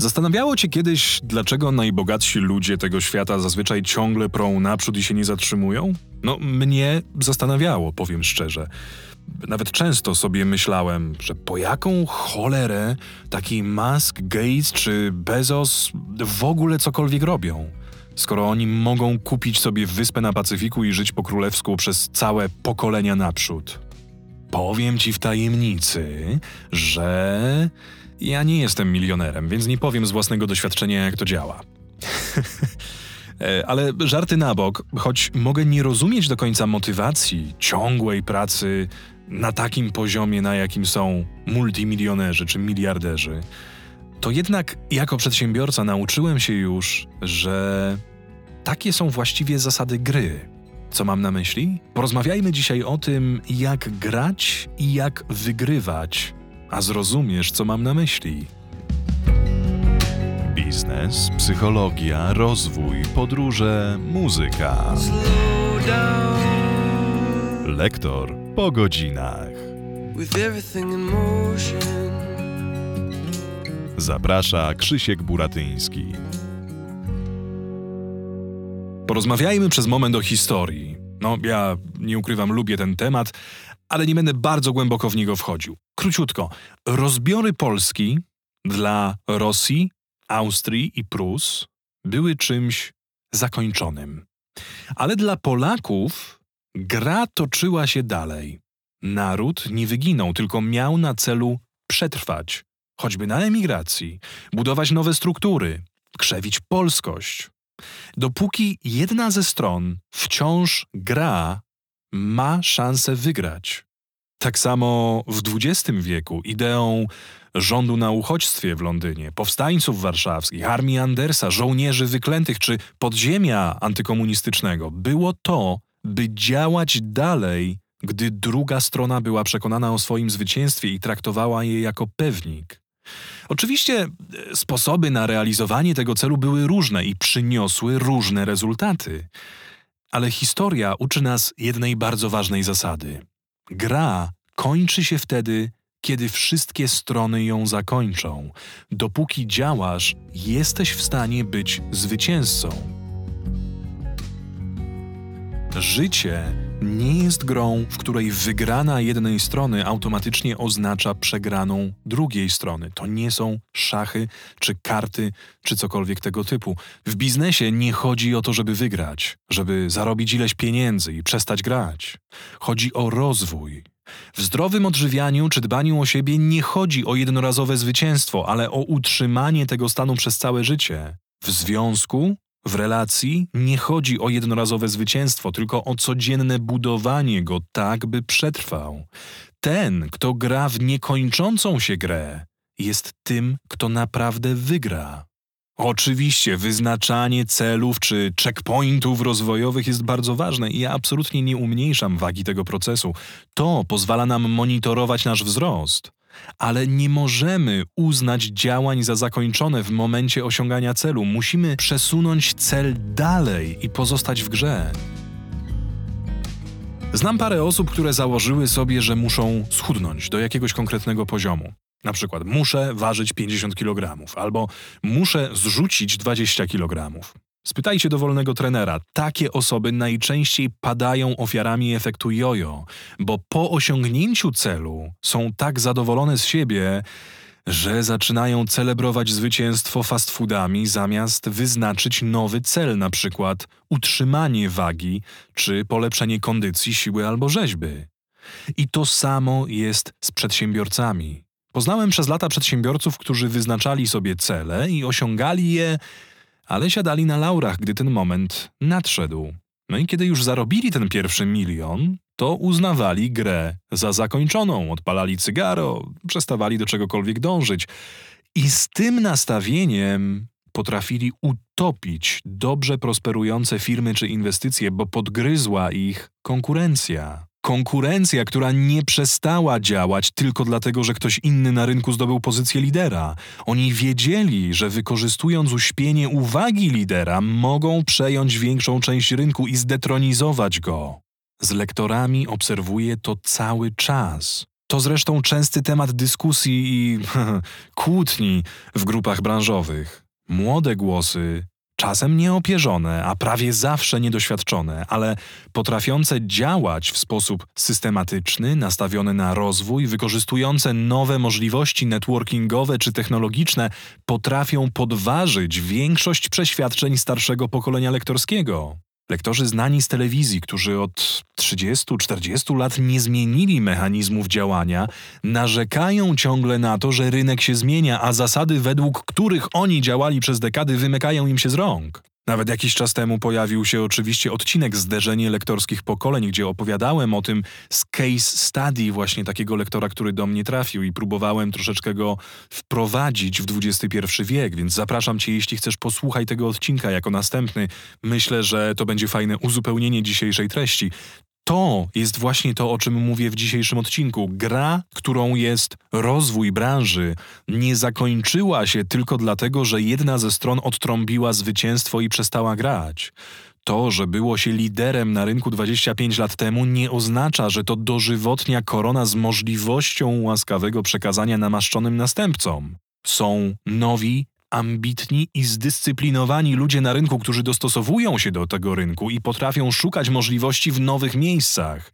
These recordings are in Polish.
Zastanawiało cię kiedyś, dlaczego najbogatsi ludzie tego świata zazwyczaj ciągle prą naprzód i się nie zatrzymują? No, mnie zastanawiało, powiem szczerze. Nawet często sobie myślałem, że po jaką cholerę taki Musk, Gates czy Bezos w ogóle cokolwiek robią, skoro oni mogą kupić sobie wyspę na Pacyfiku i żyć po królewsku przez całe pokolenia naprzód. Powiem ci w tajemnicy, że ja nie jestem milionerem, więc nie powiem z własnego doświadczenia, jak to działa. E, Ale żarty na bok, choć mogę nie rozumieć do końca motywacji ciągłej pracy na takim poziomie, na jakim są multimilionerzy czy miliarderzy, to jednak jako przedsiębiorca nauczyłem się już, że takie są właściwie zasady gry. Co mam na myśli? Porozmawiajmy dzisiaj o tym, jak grać i jak wygrywać, a zrozumiesz, co mam na myśli. Biznes, psychologia, rozwój, podróże, muzyka. Lektor po godzinach. Zaprasza Krzysiek Buratyński. Porozmawiajmy przez moment o historii. No, ja nie ukrywam, lubię ten temat, ale nie będę bardzo głęboko w niego wchodził. Króciutko, rozbiory Polski dla Rosji, Austrii i Prus były czymś zakończonym. Ale dla Polaków gra toczyła się dalej. Naród nie wyginął, tylko miał na celu przetrwać, choćby na emigracji, budować nowe struktury, krzewić polskość. Dopóki jedna ze stron wciąż gra, ma szansę wygrać. Tak samo w XX wieku ideą rządu na uchodźstwie w Londynie, powstańców warszawskich, armii Andersa, żołnierzy wyklętych czy podziemia antykomunistycznego było to, by działać dalej, gdy druga strona była przekonana o swoim zwycięstwie i traktowała je jako pewnik. Oczywiście e, sposoby na realizowanie tego celu były różne i przyniosły różne rezultaty. Ale historia uczy nas jednej bardzo ważnej zasady. Gra kończy się wtedy, kiedy wszystkie strony ją zakończą. Dopóki działasz, jesteś w stanie być zwycięzcą. Życie nie jest grą, w której wygrana jednej strony automatycznie oznacza przegraną drugiej strony. To nie są szachy, czy karty, czy cokolwiek tego typu. W biznesie nie chodzi o to, żeby wygrać, żeby zarobić ileś pieniędzy i przestać grać. Chodzi o rozwój. W zdrowym odżywianiu czy dbaniu o siebie nie chodzi o jednorazowe zwycięstwo, ale o utrzymanie tego stanu przez całe życie. W związku w relacji nie chodzi o jednorazowe zwycięstwo, tylko o codzienne budowanie go tak, by przetrwał. Ten, kto gra w niekończącą się grę, jest tym, kto naprawdę wygra. Oczywiście wyznaczanie celów czy checkpointów rozwojowych jest bardzo ważne i ja absolutnie nie umniejszam wagi tego procesu. To pozwala nam monitorować nasz wzrost ale nie możemy uznać działań za zakończone w momencie osiągania celu. Musimy przesunąć cel dalej i pozostać w grze. Znam parę osób, które założyły sobie, że muszą schudnąć do jakiegoś konkretnego poziomu. Na przykład muszę ważyć 50 kg albo muszę zrzucić 20 kg. Spytajcie dowolnego trenera. Takie osoby najczęściej padają ofiarami efektu jojo, bo po osiągnięciu celu są tak zadowolone z siebie, że zaczynają celebrować zwycięstwo fast foodami zamiast wyznaczyć nowy cel, na przykład utrzymanie wagi czy polepszenie kondycji, siły albo rzeźby. I to samo jest z przedsiębiorcami. Poznałem przez lata przedsiębiorców, którzy wyznaczali sobie cele i osiągali je ale siadali na laurach, gdy ten moment nadszedł. No i kiedy już zarobili ten pierwszy milion, to uznawali grę za zakończoną, odpalali cygaro, przestawali do czegokolwiek dążyć. I z tym nastawieniem potrafili utopić dobrze prosperujące firmy czy inwestycje, bo podgryzła ich konkurencja. Konkurencja, która nie przestała działać tylko dlatego, że ktoś inny na rynku zdobył pozycję lidera. Oni wiedzieli, że wykorzystując uśpienie uwagi lidera, mogą przejąć większą część rynku i zdetronizować go. Z lektorami obserwuję to cały czas. To zresztą częsty temat dyskusji i kłótni w grupach branżowych. Młode głosy, czasem nieopierzone, a prawie zawsze niedoświadczone, ale potrafiące działać w sposób systematyczny, nastawione na rozwój, wykorzystujące nowe możliwości networkingowe czy technologiczne, potrafią podważyć większość przeświadczeń starszego pokolenia lektorskiego. Lektorzy znani z telewizji, którzy od 30-40 lat nie zmienili mechanizmów działania, narzekają ciągle na to, że rynek się zmienia, a zasady, według których oni działali przez dekady, wymykają im się z rąk. Nawet jakiś czas temu pojawił się oczywiście odcinek Zderzenie lektorskich pokoleń, gdzie opowiadałem o tym z case study właśnie takiego lektora, który do mnie trafił i próbowałem troszeczkę go wprowadzić w XXI wiek, więc zapraszam Cię, jeśli chcesz, posłuchaj tego odcinka jako następny. Myślę, że to będzie fajne uzupełnienie dzisiejszej treści. To jest właśnie to, o czym mówię w dzisiejszym odcinku. Gra, którą jest rozwój branży, nie zakończyła się tylko dlatego, że jedna ze stron odtrąbiła zwycięstwo i przestała grać. To, że było się liderem na rynku 25 lat temu, nie oznacza, że to dożywotnia korona z możliwością łaskawego przekazania namaszczonym następcom. Są nowi, ambitni i zdyscyplinowani ludzie na rynku, którzy dostosowują się do tego rynku i potrafią szukać możliwości w nowych miejscach.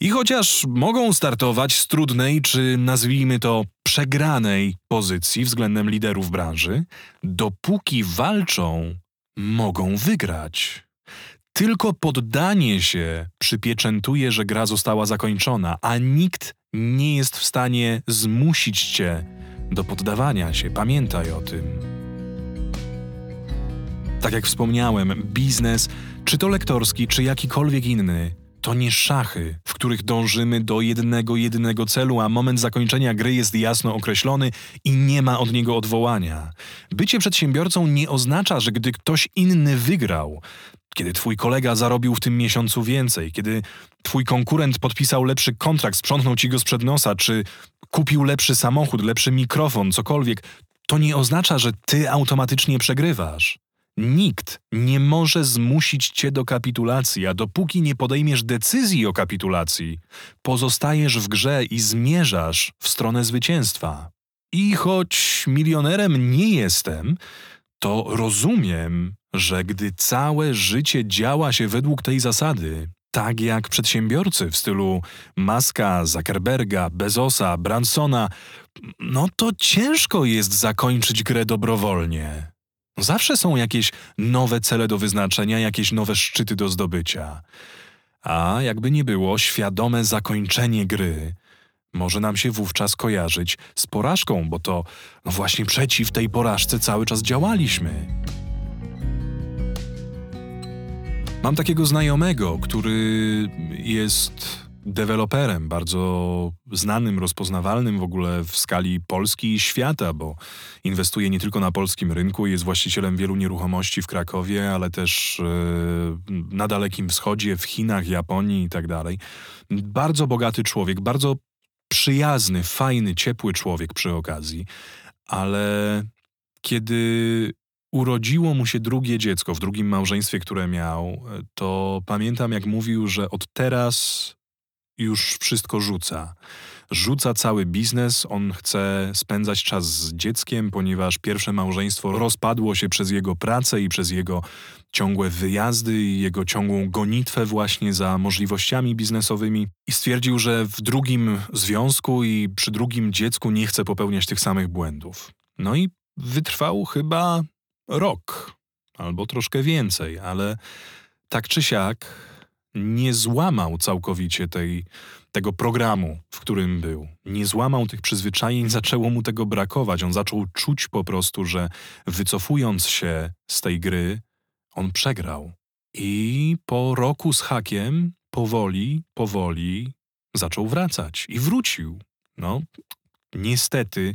I chociaż mogą startować z trudnej, czy nazwijmy to przegranej pozycji względem liderów branży, dopóki walczą, mogą wygrać. Tylko poddanie się przypieczętuje, że gra została zakończona, a nikt nie jest w stanie zmusić cię do poddawania się. Pamiętaj o tym. Tak jak wspomniałem, biznes, czy to lektorski, czy jakikolwiek inny, to nie szachy, w których dążymy do jednego, jedynego celu, a moment zakończenia gry jest jasno określony i nie ma od niego odwołania. Bycie przedsiębiorcą nie oznacza, że gdy ktoś inny wygrał, kiedy twój kolega zarobił w tym miesiącu więcej, kiedy twój konkurent podpisał lepszy kontrakt, sprzątnął ci go sprzed nosa, czy kupił lepszy samochód, lepszy mikrofon, cokolwiek, to nie oznacza, że ty automatycznie przegrywasz. Nikt nie może zmusić cię do kapitulacji, a dopóki nie podejmiesz decyzji o kapitulacji, pozostajesz w grze i zmierzasz w stronę zwycięstwa. I choć milionerem nie jestem, to rozumiem, że gdy całe życie działa się według tej zasady, tak jak przedsiębiorcy w stylu Maska, Zuckerberga, Bezosa, Bransona, no to ciężko jest zakończyć grę dobrowolnie. Zawsze są jakieś nowe cele do wyznaczenia, jakieś nowe szczyty do zdobycia. A jakby nie było, świadome zakończenie gry może nam się wówczas kojarzyć z porażką, bo to właśnie przeciw tej porażce cały czas działaliśmy. Mam takiego znajomego, który jest deweloperem, bardzo znanym, rozpoznawalnym w ogóle w skali Polski i świata, bo inwestuje nie tylko na polskim rynku, jest właścicielem wielu nieruchomości w Krakowie, ale też yy, na Dalekim Wschodzie, w Chinach, Japonii i tak dalej. Bardzo bogaty człowiek, bardzo przyjazny, fajny, ciepły człowiek przy okazji, ale kiedy urodziło mu się drugie dziecko w drugim małżeństwie, które miał, to pamiętam, jak mówił, że od teraz już wszystko rzuca. Rzuca cały biznes, on chce spędzać czas z dzieckiem, ponieważ pierwsze małżeństwo rozpadło się przez jego pracę i przez jego ciągłe wyjazdy i jego ciągłą gonitwę właśnie za możliwościami biznesowymi i stwierdził, że w drugim związku i przy drugim dziecku nie chce popełniać tych samych błędów. No i wytrwał chyba rok albo troszkę więcej, ale tak czy siak nie złamał całkowicie tej, tego programu, w którym był. Nie złamał tych przyzwyczajeń, zaczęło mu tego brakować. On zaczął czuć po prostu, że wycofując się z tej gry, on przegrał. I po roku z hakiem, powoli, powoli zaczął wracać i wrócił. No, niestety,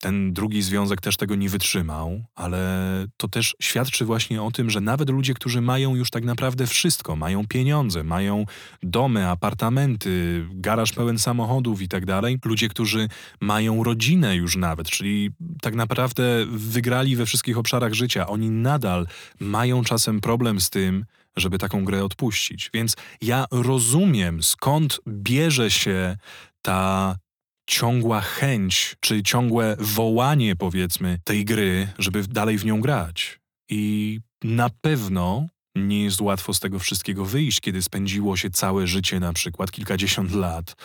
ten drugi związek też tego nie wytrzymał, ale to też świadczy właśnie o tym, że nawet ludzie, którzy mają już tak naprawdę wszystko, mają pieniądze, mają domy, apartamenty, garaż pełen samochodów i tak dalej, ludzie, którzy mają rodzinę już nawet, czyli tak naprawdę wygrali we wszystkich obszarach życia, oni nadal mają czasem problem z tym, żeby taką grę odpuścić. Więc ja rozumiem, skąd bierze się ta ciągła chęć, czy ciągłe wołanie, powiedzmy, tej gry, żeby dalej w nią grać. I na pewno nie jest łatwo z tego wszystkiego wyjść, kiedy spędziło się całe życie, na przykład kilkadziesiąt lat,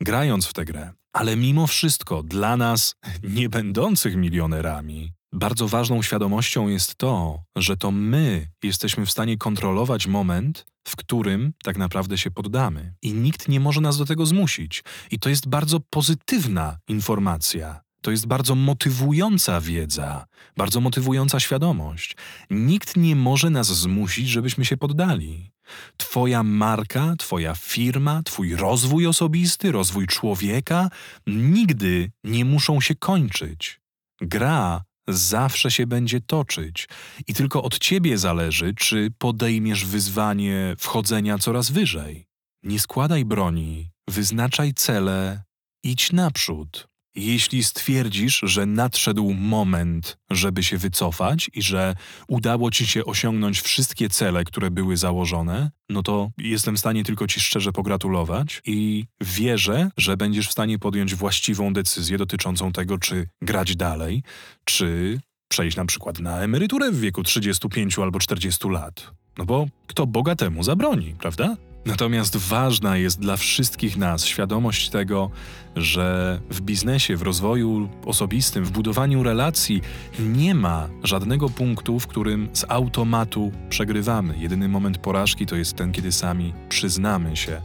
grając w tę grę. Ale mimo wszystko, dla nas, nie będących milionerami, bardzo ważną świadomością jest to, że to my jesteśmy w stanie kontrolować moment, w którym tak naprawdę się poddamy. I nikt nie może nas do tego zmusić. I to jest bardzo pozytywna informacja. To jest bardzo motywująca wiedza, bardzo motywująca świadomość. Nikt nie może nas zmusić, żebyśmy się poddali. Twoja marka, Twoja firma, Twój rozwój osobisty, rozwój człowieka nigdy nie muszą się kończyć. Gra zawsze się będzie toczyć i tylko od Ciebie zależy, czy podejmiesz wyzwanie wchodzenia coraz wyżej. Nie składaj broni, wyznaczaj cele, idź naprzód. Jeśli stwierdzisz, że nadszedł moment, żeby się wycofać i że udało ci się osiągnąć wszystkie cele, które były założone, no to jestem w stanie tylko ci szczerze pogratulować i wierzę, że będziesz w stanie podjąć właściwą decyzję dotyczącą tego, czy grać dalej, czy przejść na przykład na emeryturę w wieku 35 albo 40 lat. No bo kto Boga temu zabroni, prawda? Natomiast ważna jest dla wszystkich nas świadomość tego, że w biznesie, w rozwoju osobistym, w budowaniu relacji nie ma żadnego punktu, w którym z automatu przegrywamy. Jedyny moment porażki to jest ten, kiedy sami przyznamy się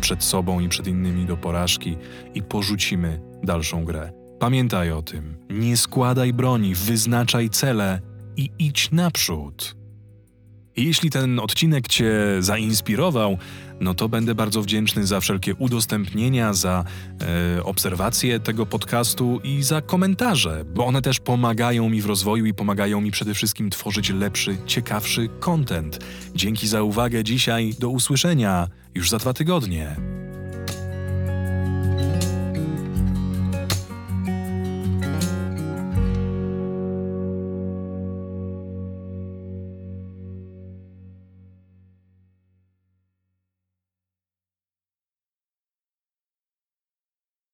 przed sobą i przed innymi do porażki i porzucimy dalszą grę. Pamiętaj o tym. Nie składaj broni, wyznaczaj cele i idź naprzód. Jeśli ten odcinek Cię zainspirował, no to będę bardzo wdzięczny za wszelkie udostępnienia, za e, obserwacje tego podcastu i za komentarze, bo one też pomagają mi w rozwoju i pomagają mi przede wszystkim tworzyć lepszy, ciekawszy content. Dzięki za uwagę dzisiaj, do usłyszenia już za dwa tygodnie.